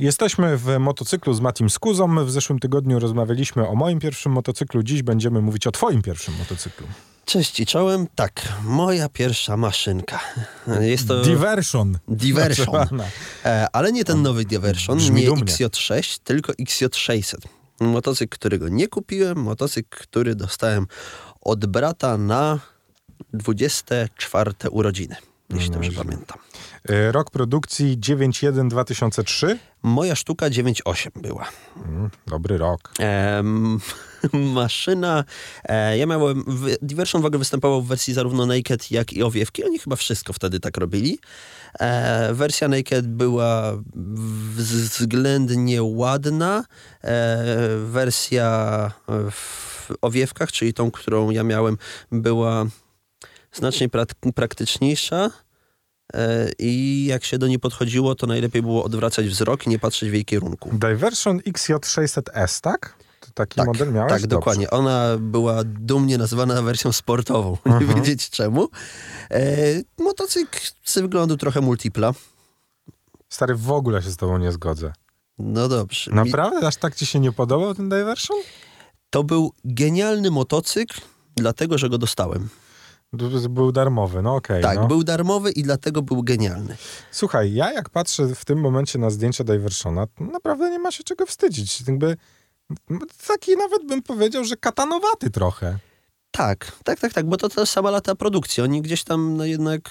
Jesteśmy w motocyklu z Matim Skuzą. W zeszłym tygodniu rozmawialiśmy o moim pierwszym motocyklu. Dziś będziemy mówić o twoim pierwszym motocyklu. Cześć i czołem. Tak, moja pierwsza maszynka. Jest to... Diversion. Diversion. E, ale nie ten nowy Diversion, Brzmi nie dumnie. XJ6, tylko XJ600. Motocykl, którego nie kupiłem, motocykl, który dostałem od brata na 24 urodziny, jeśli dobrze Nieźle. pamiętam. Y, Rok produkcji 9.1.2003. Moja sztuka 9.8 była. Mm, dobry rok. Em, maszyna. E, ja miałem. W, Diversion w ogóle występował w wersji zarówno Naked, jak i owiewki. Oni chyba wszystko wtedy tak robili. E, wersja Naked była względnie ładna. E, wersja w owiewkach, czyli tą, którą ja miałem, była znacznie prak- praktyczniejsza. E, I jak się do niej podchodziło, to najlepiej było odwracać wzrok i nie patrzeć w jej kierunku. Diversion XJ600S, tak? To taki Tak, model miałeś? Tak, Dobrze. dokładnie. Ona była dumnie nazywana wersją sportową. Nie Mhm. wiedzieć czemu. E, motocykl z wyglądu trochę multipla. Stary, w ogóle się z tobą nie zgodzę. No dobrze. Naprawdę? Aż tak ci się nie podobał ten Diversion? To był genialny motocykl, dlatego że go dostałem. Był darmowy, no okej. tak, no. był darmowy i dlatego był genialny. Słuchaj, ja jak patrzę w tym momencie na zdjęcia Diversona, to naprawdę nie ma się czego wstydzić. Jakby taki nawet bym powiedział, że katanowaty trochę. Tak, tak, tak, tak, bo to ta sama lata produkcji. Oni gdzieś tam no jednak,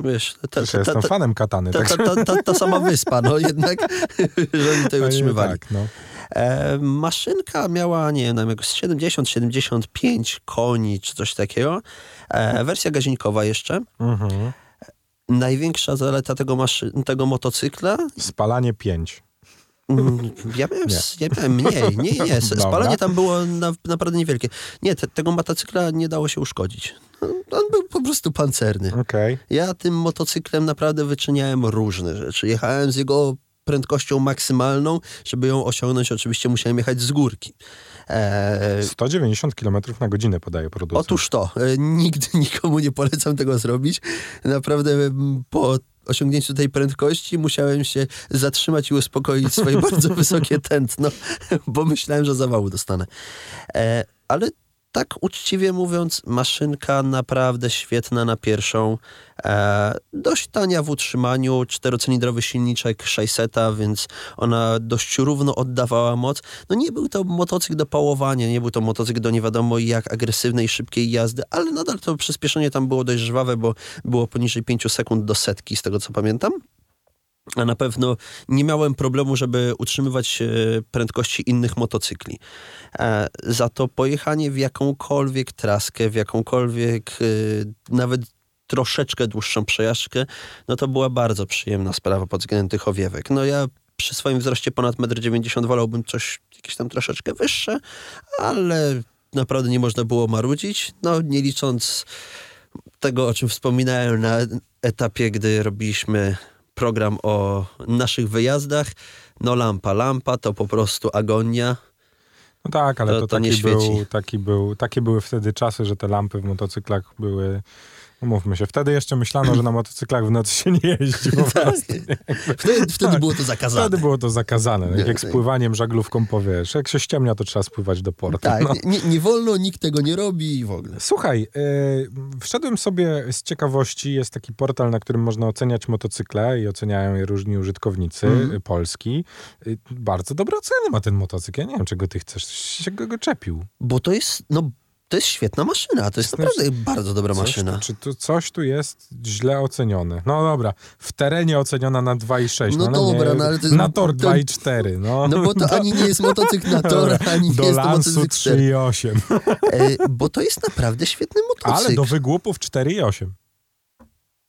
wiesz, ta, jestem fanem katany. ta, tak ta, ta, ta, ta sama wyspa, no jednak, że oni tutaj utrzymywali. Tak, no. E, maszynka miała, nie wiem, jakoś 70-75 koni, czy coś takiego. E, wersja gazinkowa jeszcze. Mhm. Największa zaleta tego, maszy- tego motocykla, Spalanie 5. mm, ja miałem, ja miałem mniej, nie, nie, nie. S- Dobra. Spalanie tam było na, naprawdę niewielkie. Nie, te, tego motocykla nie dało się uszkodzić. On był po prostu pancerny. Okej. Ja tym motocyklem naprawdę wyczyniałem różne rzeczy. Jechałem z jego prędkością maksymalną. Żeby ją osiągnąć, oczywiście musiałem jechać z górki. E, 190 km na godzinę podaje producent. Otóż to, e, nigdy nikomu nie polecam tego zrobić. Naprawdę po osiągnięciu tej prędkości musiałem się zatrzymać i uspokoić swoje bardzo wysokie tętno, bo myślałem, że zawału dostanę. E, ale tak uczciwie mówiąc, maszynka naprawdę świetna na pierwszą. E, dość tania w utrzymaniu, czterocylindrowy silniczek 600, więc ona dość równo oddawała moc. No nie był to motocykl do pałowania, nie był to motocykl do nie wiadomo jak agresywnej, szybkiej jazdy, ale nadal to przyspieszenie tam było dość żwawe, bo było poniżej 5 sekund do setki, z tego co pamiętam. A na pewno nie miałem problemu, żeby utrzymywać e, prędkości innych motocykli. E, Za to pojechanie w jakąkolwiek traskę, w jakąkolwiek e, nawet troszeczkę dłuższą przejażdżkę, no to była bardzo przyjemna sprawa pod względem tych owiewek. No ja przy swoim wzroście ponad 1,90 m wolałbym coś jakieś tam troszeczkę wyższe, ale naprawdę nie można było marudzić. No nie licząc tego, o czym wspominałem na etapie, gdy robiliśmy program o naszych wyjazdach. No lampa, lampa to po prostu agonia. No tak, ale To- to, to taki, był, taki był, takie były wtedy czasy, że te lampy w motocyklach były... Umówmy się, wtedy jeszcze myślano, że na motocyklach w nocy się nie jeździ po prostu. Wtedy, wtedy Tak. było to zakazane. Wtedy było to zakazane, tak jak z nie. pływaniem żaglówką powiesz. Jak się ściemnia, to trzeba spływać do portu. Tak, No. nie, nie wolno, nikt tego nie robi i w ogóle. Słuchaj, yy, wszedłem sobie z ciekawości, jest taki portal, na którym można oceniać motocykle i oceniają je różni użytkownicy y, Polski. Y, bardzo dobre oceny ma ten motocykl. Ja nie wiem, czego ty chcesz, się go, go czepił. Bo to jest, no, to jest świetna maszyna. To jest Znaczy, naprawdę bardzo dobra maszyna. Tu, czy tu coś tu jest źle ocenione? No dobra, w terenie oceniona na 2,6. No dobra, no ale to jest- Na tor to- 2,4. No, No bo to ani nie jest motocykl na tor, ani nie do jest to motocykl 4. 3,8. E, bo to jest naprawdę świetny motocykl. Ale do wygłupów 4,8.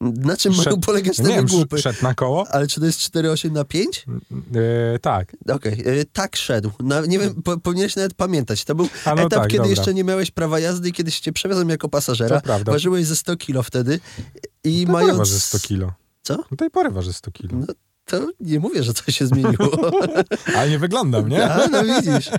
Na czym Szedł- mają polegać te wiem, wygłupy? szedł na koło? Ale czy to jest 4,8 na 5? Yy, tak. Okej, e, tak szedł. Na, nie wiem, po, powinieneś nawet pamiętać. To był no etap, tak, kiedy dobra. jeszcze nie miałeś prawa jazdy i kiedyś cię przewiozłem jako pasażera. Ważyłeś ze 100 kilo wtedy i Do mając... pory waży 100 kilo. Co? Do tej pory waży 100 kilo. No, to nie mówię, że coś się zmieniło. Ale nie wyglądam, nie? A, no widzisz.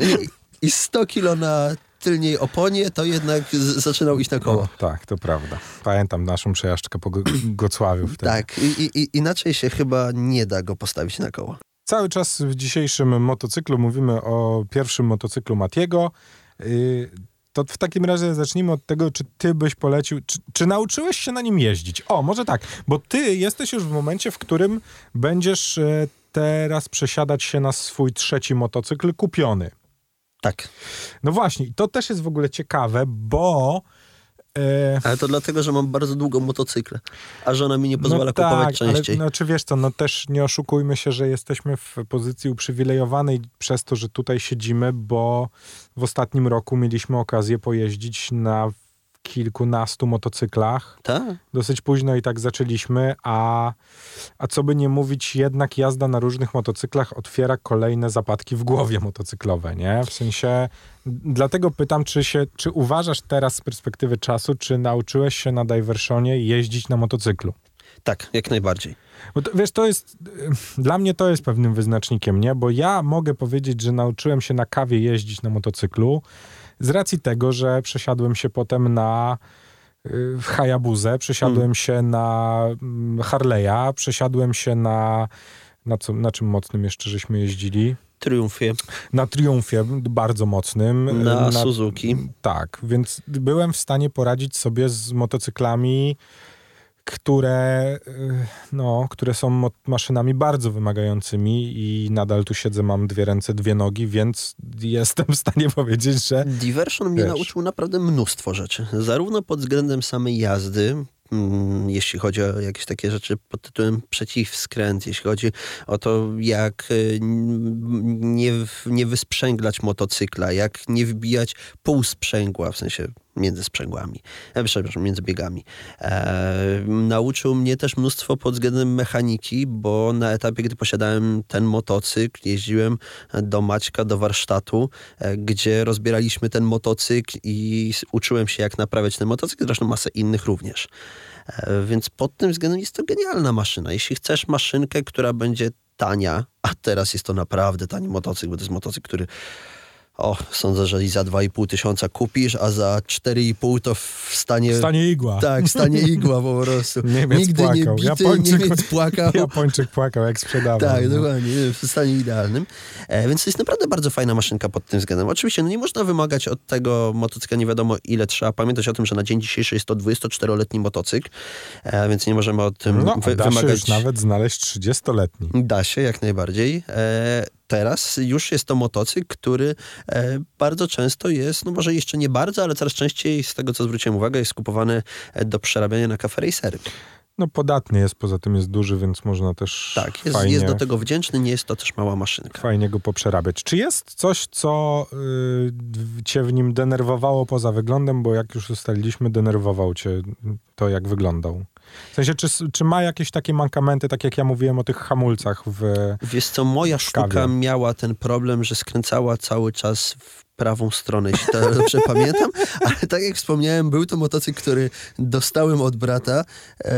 I, I 100 kilo na tylniej oponie, to jednak zaczynał iść na koło. No, tak, to prawda. Pamiętam naszą przejażdżkę po Go- Gocławiu wtedy. Tak, i, i, i inaczej się chyba nie da go postawić na koło. cały czas w dzisiejszym motocyklu mówimy o pierwszym motocyklu Matiego. Y, to w takim razie zacznijmy od tego, czy ty byś polecił, czy, czy, nauczyłeś się na nim jeździć? O, może tak, bo ty jesteś już w momencie, w którym będziesz e, teraz przesiadać się na swój trzeci motocykl kupiony. Tak. No właśnie, to też jest w ogóle ciekawe, bo E, ale to dlatego, że mam bardzo długą motocyklę, a żona mi nie pozwala no tak, kupować częściej. Ale, no czy wiesz co, no też nie oszukujmy się, że jesteśmy w pozycji uprzywilejowanej przez to, że tutaj siedzimy, bo w ostatnim roku mieliśmy okazję pojeździć na kilkunastu motocyklach. Tak. Dosyć późno i tak zaczęliśmy, a, a co by nie mówić, jednak jazda na różnych motocyklach otwiera kolejne zapadki w głowie motocyklowe, nie? W sensie, dlatego pytam, czy, się, czy uważasz teraz z perspektywy czasu, czy nauczyłeś się na Diversionie jeździć na motocyklu? Tak, jak najbardziej. Bo to, wiesz, to jest, dla mnie to jest pewnym wyznacznikiem, nie? Bo ja mogę powiedzieć, że nauczyłem się na kawie jeździć na motocyklu, z racji tego, że przesiadłem się potem na y, Hayabuzę, przesiadłem hmm. się na mm, Harley'a, przesiadłem się na, na, co, na czym mocnym jeszcze żeśmy jeździli? Triumfie. Na Triumfie, bardzo mocnym. Na, na Suzuki. Tak, więc byłem w stanie poradzić sobie z motocyklami które, y, no, które są maszynami bardzo wymagającymi i nadal tu siedzę, mam dwie ręce, dwie nogi, więc jestem w stanie powiedzieć, że... Diversion mnie nauczył naprawdę mnóstwo rzeczy. Zarówno pod względem samej jazdy, mm, jeśli chodzi o jakieś takie rzeczy pod tytułem przeciwskręt, jeśli chodzi o to, jak y, nie, nie wysprzęglać motocykla, jak nie wbijać półsprzęgła, w sensie między sprzęgłami, e, przepraszam, między biegami. E, nauczył mnie też mnóstwo pod względem mechaniki, bo na etapie, gdy posiadałem ten motocykl, jeździłem do Maćka, do warsztatu, e, gdzie rozbieraliśmy ten motocykl i uczyłem się, jak naprawiać ten motocykl, zresztą masę innych również. E, więc pod tym względem jest to genialna maszyna. Jeśli chcesz maszynkę, która będzie tania, a teraz jest to naprawdę tani motocykl, bo to jest motocykl, który o, sądzę, że i za 2,5 tysiąca kupisz, a za 4,5 to w stanie... W stanie igła. Tak, w stanie igła po prostu. Niemiec Nigdy płakał. nie bity, Japończyk, Niemiec płakał. Japończyk płakał, jak sprzedawał. Tak, no. dokładnie, w stanie idealnym. E, więc to jest naprawdę bardzo fajna maszynka pod tym względem. Oczywiście no nie można wymagać od tego motocykla nie wiadomo ile. Trzeba pamiętać o tym, że na dzień dzisiejszy jest to 24-letni motocykl, e, więc nie możemy o tym no, wy da wymagać. Się już nawet znaleźć 30-letni. Da się, jak najbardziej. E, teraz już jest to motocykl, który e, bardzo często jest, no może jeszcze nie bardzo, ale coraz częściej z tego, co zwróciłem uwagę, jest kupowany e, do przerabiania na kafe racery. No podatny jest, poza tym jest duży, więc można też Tak, jest, fajnie, jest do tego wdzięczny, nie jest to też mała maszynka. Fajnie go poprzerabiać. Czy jest coś, co y, cię w nim denerwowało poza wyglądem, bo jak już ustaliliśmy, denerwował cię to, jak wyglądał? W sensie, czy, czy ma jakieś takie mankamenty, tak jak ja mówiłem o tych hamulcach w Wiesz co, moja sztuka miała ten problem, że skręcała cały czas w prawą stronę, jeśli to dobrze pamiętam, ale tak jak wspomniałem, był to motocykl, który dostałem od brata. E,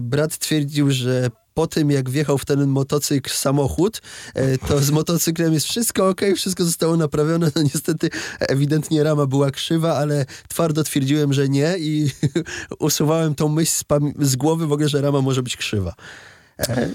brat twierdził, że po tym, jak wjechał w ten motocykl samochód, e, to z motocyklem jest wszystko ok, wszystko zostało naprawione. No niestety ewidentnie rama była krzywa, ale twardo twierdziłem, że nie i usuwałem tą myśl z, z, głowy w ogóle, że rama może być krzywa. E,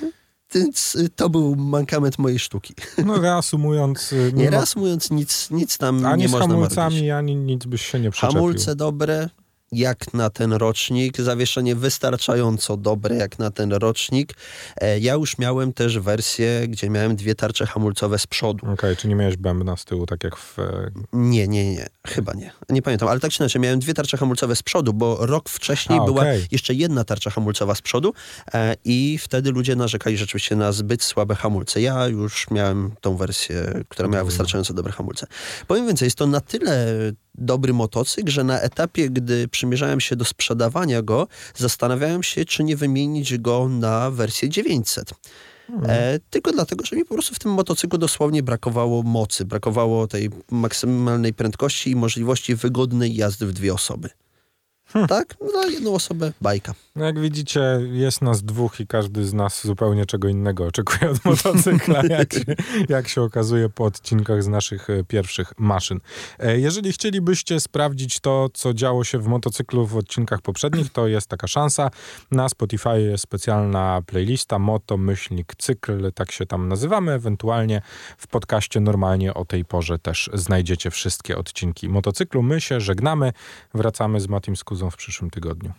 więc to był mankament mojej sztuki. No reasumując... Mimo... Nie reasumując, nic, nic tam ani nie można Ani z hamulcami, marzyć. ani nic byś się nie przyczepił. Hamulce dobre, jak na ten rocznik, zawieszenie wystarczająco dobre jak na ten rocznik. E, ja już miałem też wersję, gdzie miałem dwie tarcze hamulcowe z przodu. Okej, okay, czy nie miałeś bębna z tyłu, tak jak w... E, nie, nie, nie, chyba nie. Nie pamiętam, ale tak czy inaczej, miałem dwie tarcze hamulcowe z przodu, bo rok wcześniej A, była okay. jeszcze jedna tarcza hamulcowa z przodu e, i wtedy ludzie narzekali rzeczywiście na zbyt słabe hamulce. Ja już miałem tą wersję, która miała wystarczająco dobre hamulce. Powiem więcej, jest to na tyle dobry motocykl, że na etapie, gdy przymierzałem się do sprzedawania go, zastanawiałem się, czy nie wymienić go na wersję 900. Hmm. E, tylko dlatego, że mi po prostu w tym motocyklu dosłownie brakowało mocy, brakowało tej maksymalnej prędkości i możliwości wygodnej jazdy w dwie osoby. Tak? No, na jedną osobę bajka. No jak widzicie, jest nas dwóch i każdy z nas zupełnie czego innego oczekuje od motocykla, jak się, jak się okazuje po odcinkach z naszych e, pierwszych maszyn. E, Jeżeli chcielibyście sprawdzić to, co działo się w motocyklu w odcinkach poprzednich, to jest taka szansa. Na Spotify jest specjalna playlista Moto Myślnik Cykl, tak się tam nazywamy. Ewentualnie w podcaście normalnie o tej porze też znajdziecie wszystkie odcinki motocyklu. My się żegnamy. Wracamy z Matim Skuzą w przyszłym tygodniu.